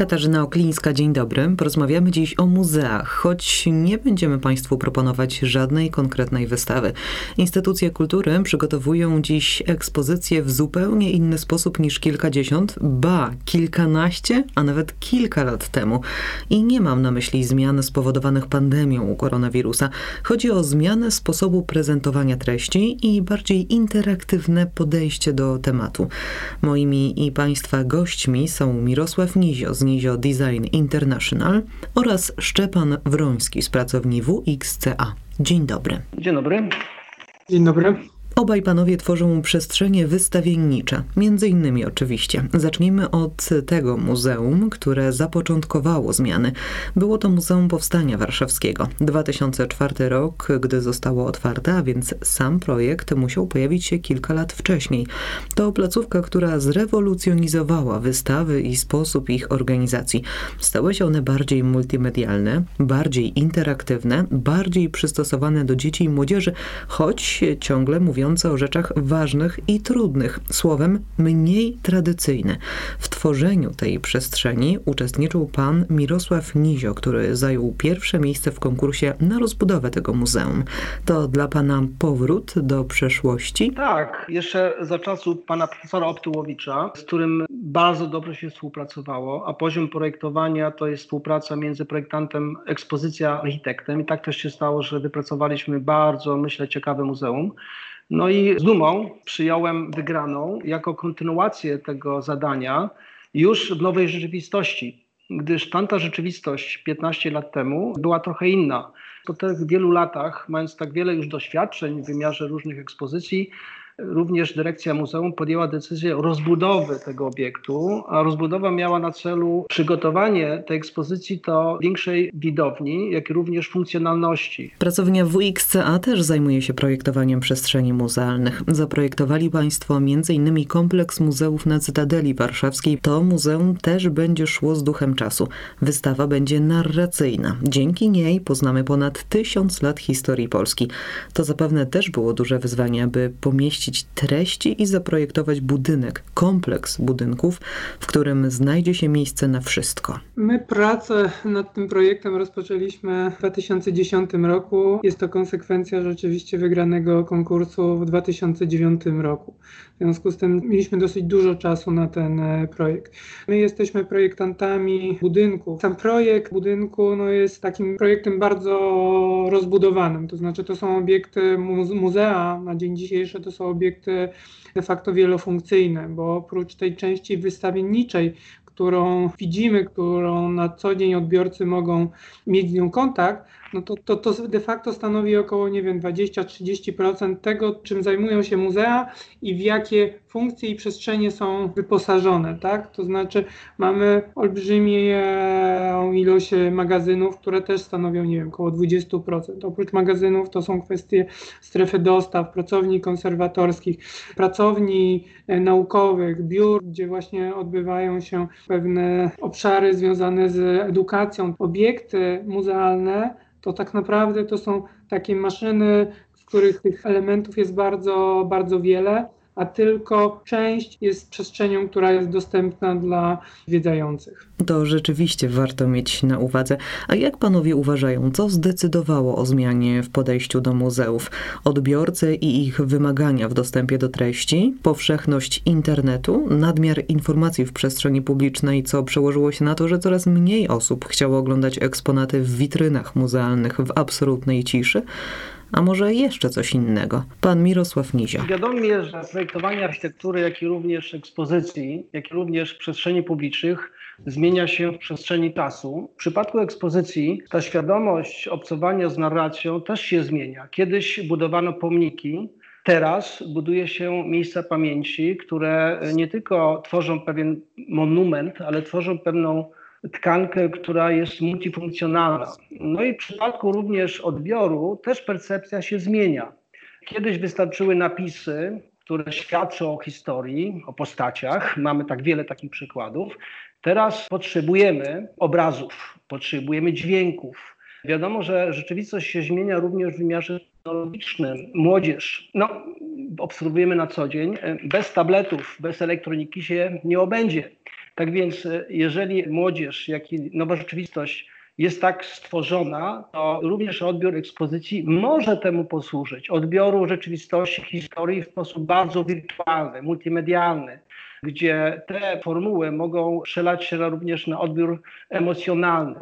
Katarzyna Oklińska, dzień dobry. Porozmawiamy dziś o muzeach, choć nie będziemy Państwu proponować żadnej konkretnej wystawy. Instytucje kultury przygotowują dziś ekspozycję w zupełnie inny sposób niż kilkadziesiąt, ba, kilkanaście, a nawet kilka lat temu. I nie mam na myśli zmian spowodowanych pandemią koronawirusa. Chodzi o zmianę sposobu prezentowania treści i bardziej interaktywne podejście do tematu. Moimi i Państwa gośćmi są Mirosław Nizio z Nizio Design International oraz Szczepan Wroński z pracowni WXCA. Dzień dobry. Dzień dobry. Dzień dobry. Obaj panowie tworzą przestrzenie wystawiennicze, między innymi oczywiście. Zacznijmy od tego muzeum, które zapoczątkowało zmiany. Było to Muzeum Powstania Warszawskiego. 2004 rok, gdy zostało otwarte, a więc sam projekt musiał pojawić się kilka lat wcześniej. To placówka, która zrewolucjonizowała wystawy i sposób ich organizacji. Stały się one bardziej multimedialne, bardziej interaktywne, bardziej przystosowane do dzieci i młodzieży, choć ciągle mówią mówiące o rzeczach ważnych i trudnych, słowem mniej tradycyjne. W tworzeniu tej przestrzeni uczestniczył pan Mirosław Nizio, który zajął pierwsze miejsce w konkursie na rozbudowę tego muzeum. To dla pana powrót do przeszłości? Tak, jeszcze za czasów pana profesora Optyłowicza, z którym bardzo dobrze się współpracowało, a poziom projektowania to jest współpraca między projektantem, ekspozycja, architektem i tak też się stało, że wypracowaliśmy bardzo, myślę, ciekawe muzeum. No i z dumą przyjąłem wygraną jako kontynuację tego zadania już w nowej rzeczywistości, gdyż tamta rzeczywistość 15 lat temu była trochę inna. Po tych wielu latach, mając tak wiele już doświadczeń w wymiarze różnych ekspozycji, również dyrekcja muzeum podjęła decyzję rozbudowy tego obiektu, a rozbudowa miała na celu przygotowanie tej ekspozycji do większej widowni, jak również funkcjonalności. Pracownia WXCA też zajmuje się projektowaniem przestrzeni muzealnych. Zaprojektowali Państwo m.in. kompleks muzeów na Cytadeli Warszawskiej. To muzeum też będzie szło z duchem czasu. Wystawa będzie narracyjna. Dzięki niej poznamy ponad tysiąc lat historii Polski. To zapewne też było duże wyzwanie, aby pomieścić treści i zaprojektować budynek, kompleks budynków, w którym znajdzie się miejsce na wszystko. My pracę nad tym projektem rozpoczęliśmy w 2010 roku. Jest to konsekwencja rzeczywiście wygranego konkursu w 2009 roku. W związku z tym mieliśmy dosyć dużo czasu na ten e, projekt. My jesteśmy projektantami budynków. Sam projekt budynku no, jest takim projektem bardzo rozbudowanym, to znaczy to są obiekty muzea na dzień dzisiejszy, to są obiekty de facto wielofunkcyjne, bo oprócz tej części wystawienniczej, którą widzimy, którą na co dzień odbiorcy mogą mieć z nią kontakt, no to, to, to de facto stanowi około, nie wiem, 20-30% tego, czym zajmują się muzea i w jakie funkcje i przestrzenie są wyposażone, tak? To znaczy mamy olbrzymią ilość magazynów, które też stanowią, nie wiem, około 20%. Oprócz magazynów to są kwestie strefy dostaw, pracowni konserwatorskich, pracowni e, naukowych, biur, gdzie właśnie odbywają się pewne obszary związane z edukacją, obiekty muzealne to tak naprawdę to są takie maszyny, w których tych elementów jest bardzo, bardzo wiele a tylko część jest przestrzenią, która jest dostępna dla zwiedzających. To rzeczywiście warto mieć na uwadze. A jak panowie uważają, co zdecydowało o zmianie w podejściu do muzeów? Odbiorcy i ich wymagania w dostępie do treści, powszechność internetu, nadmiar informacji w przestrzeni publicznej, co przełożyło się na to, że coraz mniej osób chciało oglądać eksponaty w witrynach muzealnych w absolutnej ciszy? A może jeszcze coś innego? Pan Mirosław Nizio. Wiadomo jest, że projektowanie architektury, jak i również ekspozycji, jak i również przestrzeni publicznych zmienia się w przestrzeni czasu. W przypadku ekspozycji ta świadomość obcowania z narracją też się zmienia. Kiedyś budowano pomniki, Teraz buduje się miejsca pamięci, które nie tylko tworzą pewien monument, ale tworzą pewną tkankę, która jest multifunkcjonalna. No i w przypadku również odbioru też percepcja się zmienia. Kiedyś wystarczyły napisy, które świadczą o historii, o postaciach. Mamy tak wiele takich przykładów. Teraz potrzebujemy obrazów, potrzebujemy dźwięków. Wiadomo, że rzeczywistość się zmienia również w wymiarze technologicznym młodzież, no, obserwujemy na co dzień, bez tabletów, bez elektroniki się nie obędzie. Tak więc, jeżeli młodzież, jak i nowa rzeczywistość jest tak stworzona, to również odbiór ekspozycji może temu posłużyć. Odbioru rzeczywistości, historii w sposób bardzo wirtualny, multimedialny, gdzie te formuły mogą przelać się również na odbiór emocjonalny.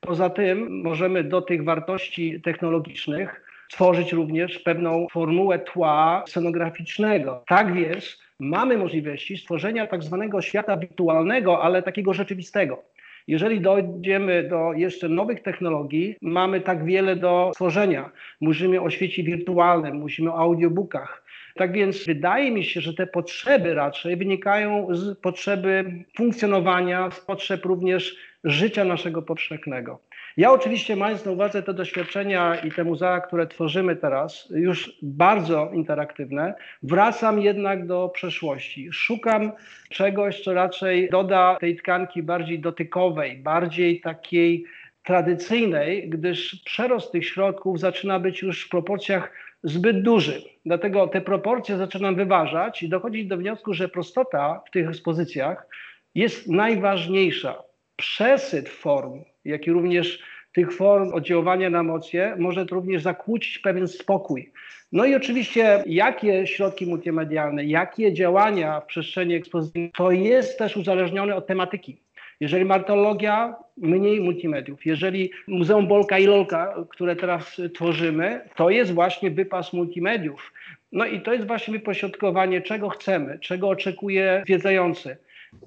Poza tym możemy do tych wartości technologicznych tworzyć również pewną formułę tła scenograficznego. Tak więc mamy możliwości stworzenia tak zwanego świata wirtualnego, ale takiego rzeczywistego. Jeżeli dojdziemy do jeszcze nowych technologii, mamy tak wiele do stworzenia. Mówimy o świecie wirtualnym, mówimy o audiobookach. Tak więc wydaje mi się, że te potrzeby raczej wynikają z potrzeby funkcjonowania, z potrzeb również życia naszego powszechnego. Ja oczywiście mając na uwadze te doświadczenia i te muzea, które tworzymy teraz, już bardzo interaktywne, wracam jednak do przeszłości. Szukam czegoś, co raczej doda tej tkanki bardziej dotykowej, bardziej takiej tradycyjnej, gdyż przerost tych środków zaczyna być już w proporcjach zbyt duży. Dlatego te proporcje zaczynam wyważać i dochodzić do wniosku, że prostota w tych ekspozycjach jest najważniejsza. Przesyt form, jak i również tych form oddziaływania na emocje może również zakłócić pewien spokój. No i oczywiście, jakie środki multimedialne, jakie działania w przestrzeni ekspozycji, to jest też uzależnione od tematyki. Jeżeli martologia, mniej multimediów. Jeżeli Muzeum Bolka i Lolka, które teraz tworzymy, to jest właśnie wypas multimediów. No i to jest właśnie wypośrodkowanie, czego chcemy, czego oczekuje zwiedzający.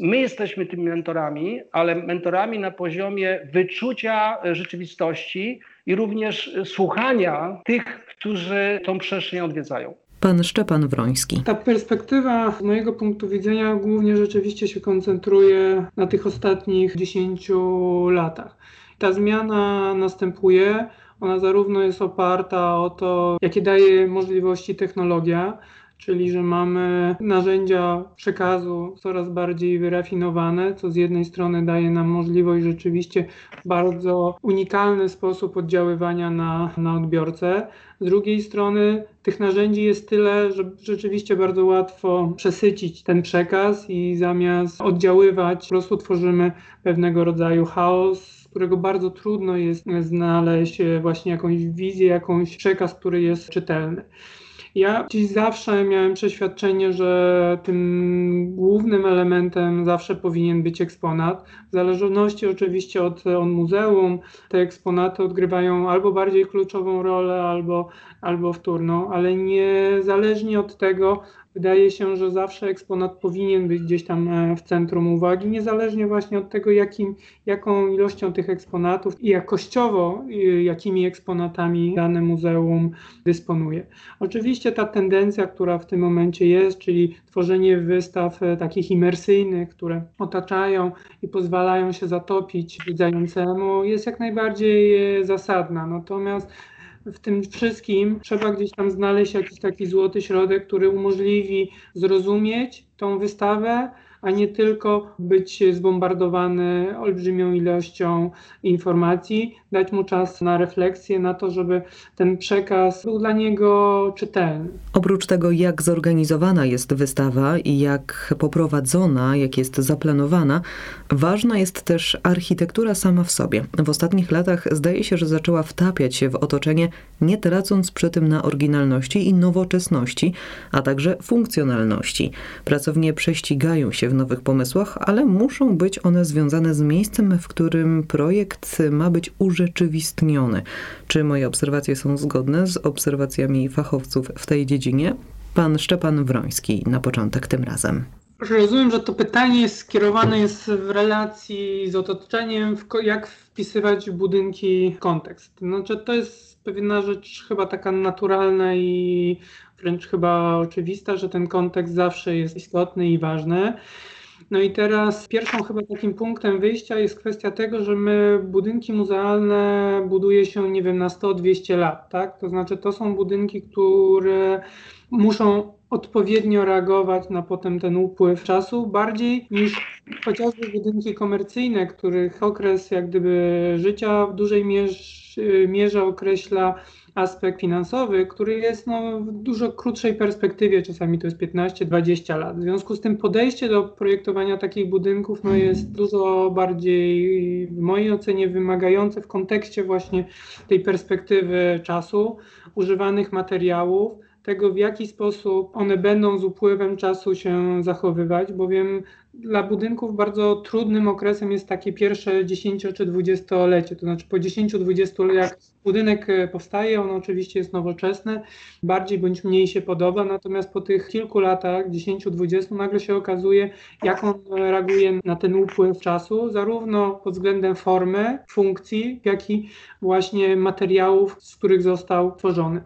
My jesteśmy tymi mentorami, ale mentorami na poziomie wyczucia rzeczywistości i również słuchania tych, którzy tą przestrzeń odwiedzają. Pan Szczepan Wroński. Ta perspektywa z mojego punktu widzenia głównie rzeczywiście się koncentruje na tych ostatnich 10 latach. Ta zmiana następuje. Ona zarówno jest oparta o to, jakie daje możliwości technologia, czyli że mamy narzędzia przekazu coraz bardziej wyrafinowane, co z jednej strony daje nam możliwość rzeczywiście bardzo unikalny sposób oddziaływania na, na odbiorcę, z drugiej strony tych narzędzi jest tyle, że rzeczywiście bardzo łatwo przesycić ten przekaz i zamiast oddziaływać, po prostu tworzymy pewnego rodzaju chaos, którego bardzo trudno jest znaleźć właśnie jakąś wizję, jakąś przekaz, który jest czytelny. Ja dziś zawsze miałem przeświadczenie, że tym głównym elementem zawsze powinien być eksponat. W zależności oczywiście od, od muzeum, te eksponaty odgrywają albo bardziej kluczową rolę, albo, albo wtórną, ale niezależnie od tego, wydaje się, że zawsze eksponat powinien być gdzieś tam e, w centrum uwagi, niezależnie właśnie od tego, jakim, jaką ilością tych eksponatów i jakościowo, jakimi eksponatami dane muzeum dysponuje. Oczywiście ta tendencja, która w tym momencie jest, czyli tworzenie wystaw e, takich imersyjnych, które otaczają i pozwalają się zatopić widzającemu, jest jak najbardziej e, zasadna. Natomiast w tym wszystkim trzeba gdzieś tam znaleźć jakiś taki złoty środek, który umożliwi zrozumieć tą wystawę, a nie tylko być zbombardowany olbrzymią ilością informacji, dać mu czas na refleksję, na to, żeby ten przekaz był dla niego czytelny. Oprócz tego, jak zorganizowana jest wystawa i jak poprowadzona, jak jest zaplanowana, ważna jest też architektura sama w sobie. W ostatnich latach zdaje się, że zaczęła wtapiać się w otoczenie, nie tracąc przy tym na oryginalności i nowoczesności, a także funkcjonalności. Pracownie prześcigają się w nowych pomysłach, ale muszą być one związane z miejscem, w którym projekt ma być urzeczywistniony. Czy moje obserwacje są zgodne z obserwacjami fachowców w tej dziedzinie? Pan Szczepan Wroński na początek tym razem. Rozumiem, że to pytanie skierowane jest w relacji z otoczeniem, jak wpisywać budynki w kontekst. Znaczy, to jest pewna rzecz chyba taka naturalna i wręcz chyba oczywista, że ten kontekst zawsze jest istotny i ważny. No i teraz pierwszą chyba takim punktem wyjścia jest kwestia tego, że my budynki muzealne buduje się, nie wiem, na 100-200 lat, tak? To znaczy to są budynki, które muszą odpowiednio reagować na potem ten upływ czasu, bardziej niż chociażby budynki komercyjne, których okres jak gdyby życia w dużej mierze, mierze określa aspekt finansowy, który jest no, w dużo krótszej perspektywie, czasami to jest 15-20 lat. W związku z tym podejście do projektowania takich budynków no, jest dużo bardziej, w mojej ocenie, wymagające w kontekście właśnie tej perspektywy czasu, używanych materiałów, tego, w jaki sposób one będą z upływem czasu się zachowywać, bowiem dla budynków bardzo trudnym okresem jest takie pierwsze 10 czy 20-lecie. To znaczy po 10-20 jak budynek e, powstaje, on oczywiście jest nowoczesny, bardziej bądź mniej się podoba, natomiast po tych kilku latach, 10-20, nagle się okazuje, jak on reaguje na ten upływ czasu, zarówno pod względem formy, funkcji, jak i właśnie materiałów, z których został tworzony.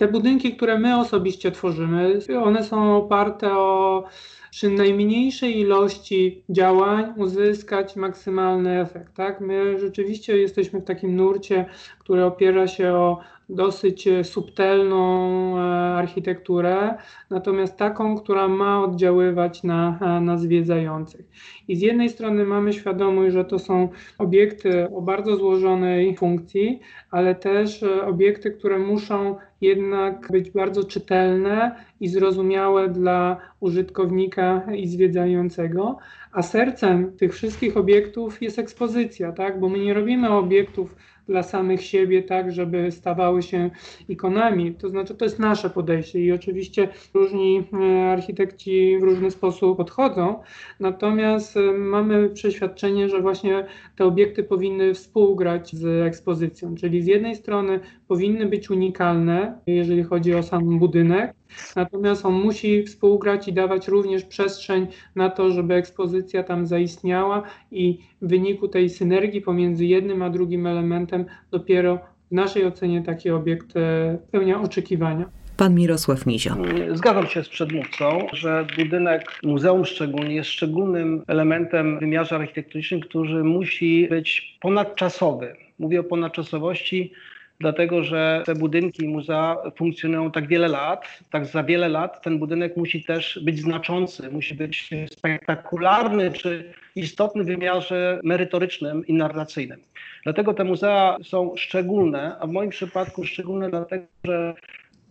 Te budynki, które my osobiście tworzymy, one są oparte o przy najmniejszej ilości działań uzyskać maksymalny efekt. Tak? My rzeczywiście jesteśmy w takim nurcie, który opiera się o dosyć subtelną e, architekturę, natomiast taką, która ma oddziaływać na, na zwiedzających. I z jednej strony mamy świadomość, że to są obiekty o bardzo złożonej funkcji, ale też e, obiekty, które muszą jednak być bardzo czytelne i zrozumiałe dla użytkownika i zwiedzającego, a sercem tych wszystkich obiektów jest ekspozycja, tak? bo my nie robimy obiektów dla samych siebie, tak, żeby stawały się ikonami. To znaczy, to jest nasze podejście i oczywiście różni e, architekci w różny sposób podchodzą, natomiast e, mamy przeświadczenie, że właśnie te obiekty powinny współgrać z ekspozycją, czyli z jednej strony powinny być unikalne, jeżeli chodzi o sam budynek, Natomiast on musi współgrać i dawać również przestrzeń na to, żeby ekspozycja tam zaistniała i w wyniku tej synergii pomiędzy jednym a drugim elementem dopiero w naszej ocenie taki obiekt e, spełnia oczekiwania. Pan Mirosław Mizio. Zgadzam się z przedmówcą, że budynek muzeum szczególnie jest szczególnym elementem w wymiarze architektonicznym, który musi być ponadczasowy. Mówię o ponadczasowości dlatego że te budynki muzea funkcjonują tak wiele lat, tak za wiele lat ten budynek musi też być znaczący, musi być spektakularny czy istotny w wymiarze merytorycznym i narracyjnym. Dlatego te muzea są szczególne, a w moim przypadku szczególne dlatego, że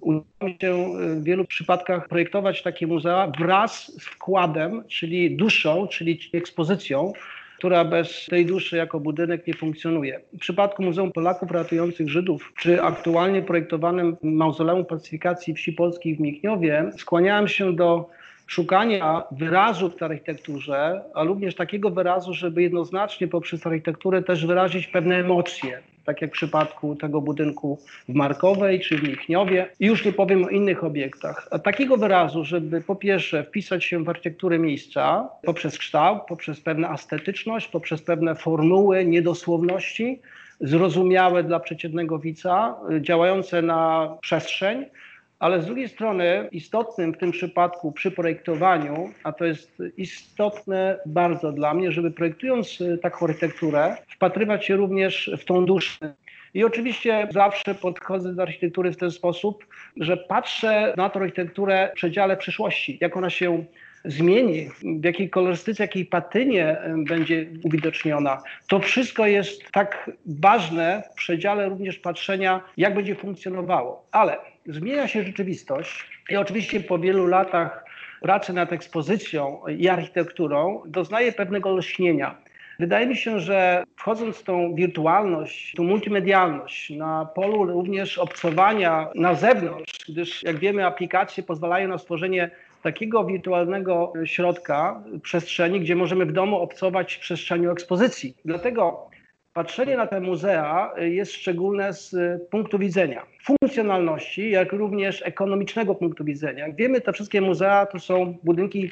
udało mi się w wielu przypadkach projektować takie muzea wraz z wkładem, czyli duszą, czyli ekspozycją, która bez tej duszy jako budynek nie funkcjonuje. W przypadku Muzeum Polaków Ratujących Żydów, czy aktualnie projektowanym Mauzoleum Pacyfikacji Wsi Polskiej w Michnowie, skłaniałem się do szukania wyrazu w architekturze, a również takiego wyrazu, żeby jednoznacznie poprzez architekturę też wyrazić pewne emocje, tak jak w przypadku tego budynku w Markowej czy w Michniowie. Już nie powiem o innych obiektach. A takiego wyrazu, żeby po pierwsze wpisać się w architekturę miejsca poprzez kształt, poprzez pewną estetyczność, poprzez pewne formuły, niedosłowności, zrozumiałe dla przeciętnego widza, działające na przestrzeń, ale z drugiej strony istotnym w tym przypadku przy projektowaniu, a to jest istotne bardzo dla mnie, żeby projektując e, taką architekturę, wpatrywać się również w tą duszę. I oczywiście zawsze podchodzę do architektury w ten sposób, że patrzę na tę architekturę w przedziale przyszłości, jak ona się zmieni, w jakiej kolorystyce, jakiej patynie e, będzie uwidoczniona. To wszystko jest tak ważne w przedziale również patrzenia, jak będzie funkcjonowało. Ale zmienia się rzeczywistość i oczywiście po wielu latach pracy nad ekspozycją i architekturą doznaje pewnego lśnienia. Wydaje mi się, że wchodząc w tą wirtualność, tą multimedialność, na polu również obcowania na zewnątrz, gdyż jak wiemy, aplikacje pozwalają na stworzenie takiego wirtualnego środka, przestrzeni, gdzie możemy w domu obcować w przestrzeni ekspozycji. Dlatego patrzenie na te muzea jest szczególne z punktu widzenia funkcjonalności, jak również ekonomicznego punktu widzenia. Wiemy, te wszystkie muzea to są budynki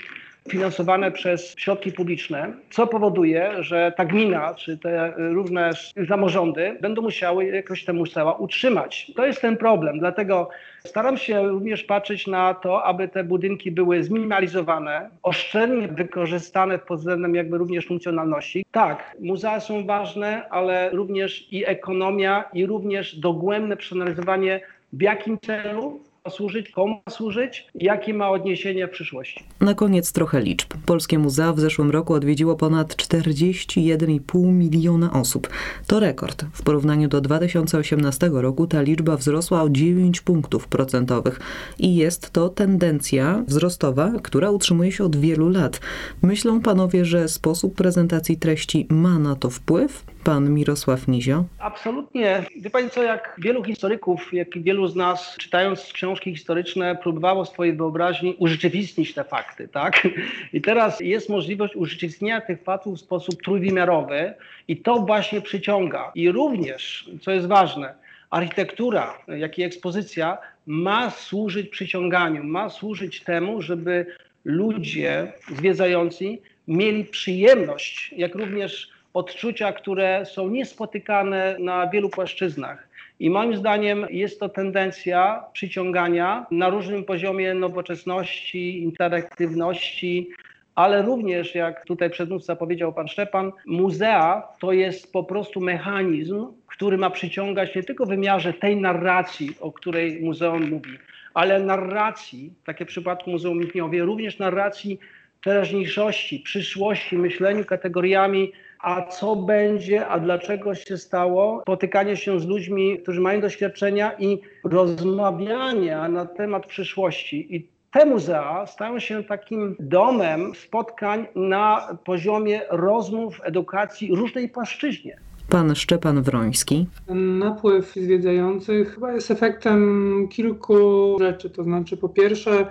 finansowane przez środki publiczne, co powoduje, że ta gmina czy te różne samorządy będą musiały jakoś te muzea utrzymać. To jest ten problem, dlatego staram się również patrzeć na to, aby te budynki były zminimalizowane, oszczędnie wykorzystane pod względem jakby również funkcjonalności. Tak, muzea są ważne, ale również i ekonomia i również dogłębne przeanalizowanie w jakim celu służyć, komu służyć jakie ma odniesienie w przyszłości. Na koniec trochę liczb. Polskie muzea w zeszłym roku odwiedziło ponad 41,5 miliona osób. To rekord. W porównaniu do 2018 roku ta liczba wzrosła o 9 punktów procentowych i jest to tendencja wzrostowa, która utrzymuje się od wielu lat. Myślą panowie, że sposób prezentacji treści ma na to wpływ? Pan Mirosław Nizio? Absolutnie. Wie Pani co, jak wielu historyków, jak i wielu z nas, czytając książki historyczne, próbowało swojej wyobraźni urzeczywistnić te fakty, tak? I teraz jest możliwość urzeczywistnienia tych faktów w sposób trójwymiarowy i to właśnie przyciąga. I również, co jest ważne, architektura, jak i ekspozycja ma służyć przyciąganiu, ma służyć temu, żeby ludzie zwiedzający mieli przyjemność, jak również odczucia, które są niespotykane na wielu płaszczyznach. I moim zdaniem jest to tendencja przyciągania na różnym poziomie nowoczesności, interaktywności, ale również, jak tutaj przedmówca powiedział pan Szczepan, muzea to jest po prostu mechanizm, który ma przyciągać nie tylko w wymiarze tej narracji, o której muzeum mówi, ale narracji, takie w przypadku Muzeum Michniowie, również narracji teraźniejszości, przyszłości, myśleniu kategoriami, a co będzie, a dlaczego się stało, spotykanie się z ludźmi, którzy mają doświadczenia i rozmawiania na temat przyszłości. I te muzea stają się takim domem spotkań na poziomie rozmów, edukacji różnej płaszczyźnie. Pan Szczepan Wroński. Ten napływ zwiedzających chyba jest efektem kilku rzeczy. To znaczy, po pierwsze,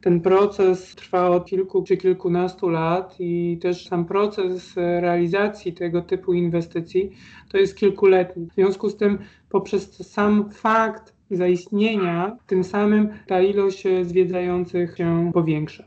ten proces trwa od kilku czy kilkunastu lat i też sam proces realizacji tego typu inwestycji to jest kilkuletni. W związku z tym, poprzez sam fakt zaistnienia, tym samym ta ilość zwiedzających się powiększa.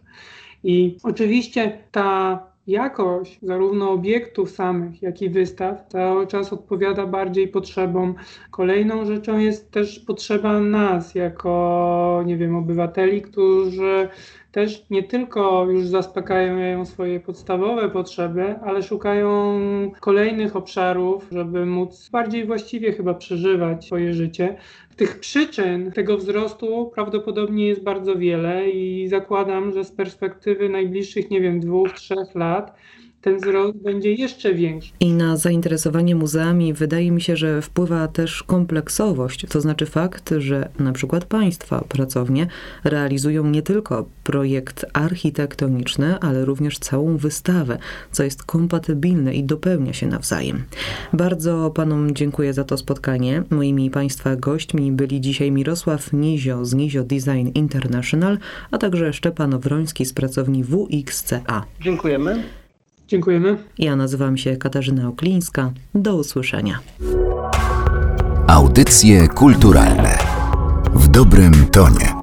I oczywiście ta jakość zarówno obiektów samych, jak i wystaw cały czas odpowiada bardziej potrzebom. Kolejną rzeczą jest też potrzeba nas, jako, nie wiem, obywateli, którzy też nie tylko już zaspokajają swoje podstawowe potrzeby, ale szukają kolejnych obszarów, żeby móc bardziej właściwie chyba przeżywać swoje życie. Tych przyczyn tego wzrostu prawdopodobnie jest bardzo wiele i zakładam, że z perspektywy najbliższych, nie wiem, dwóch, trzech lat ten wzrost będzie jeszcze większy. I na zainteresowanie muzeami wydaje mi się, że wpływa też kompleksowość, to znaczy fakt, że na przykład państwa pracownie realizują nie tylko projekt architektoniczny, ale również całą wystawę, co jest kompatybilne i dopełnia się nawzajem. Bardzo panom dziękuję za to spotkanie. Moimi państwa gośćmi byli dzisiaj Mirosław Nizio z Nizio Design International, a także Szczepan Wroński z pracowni WXCA. Dziękujemy. Dziękujemy. Ja nazywam się Katarzyna Oklińska. Do usłyszenia. Audycje kulturalne w dobrym tonie.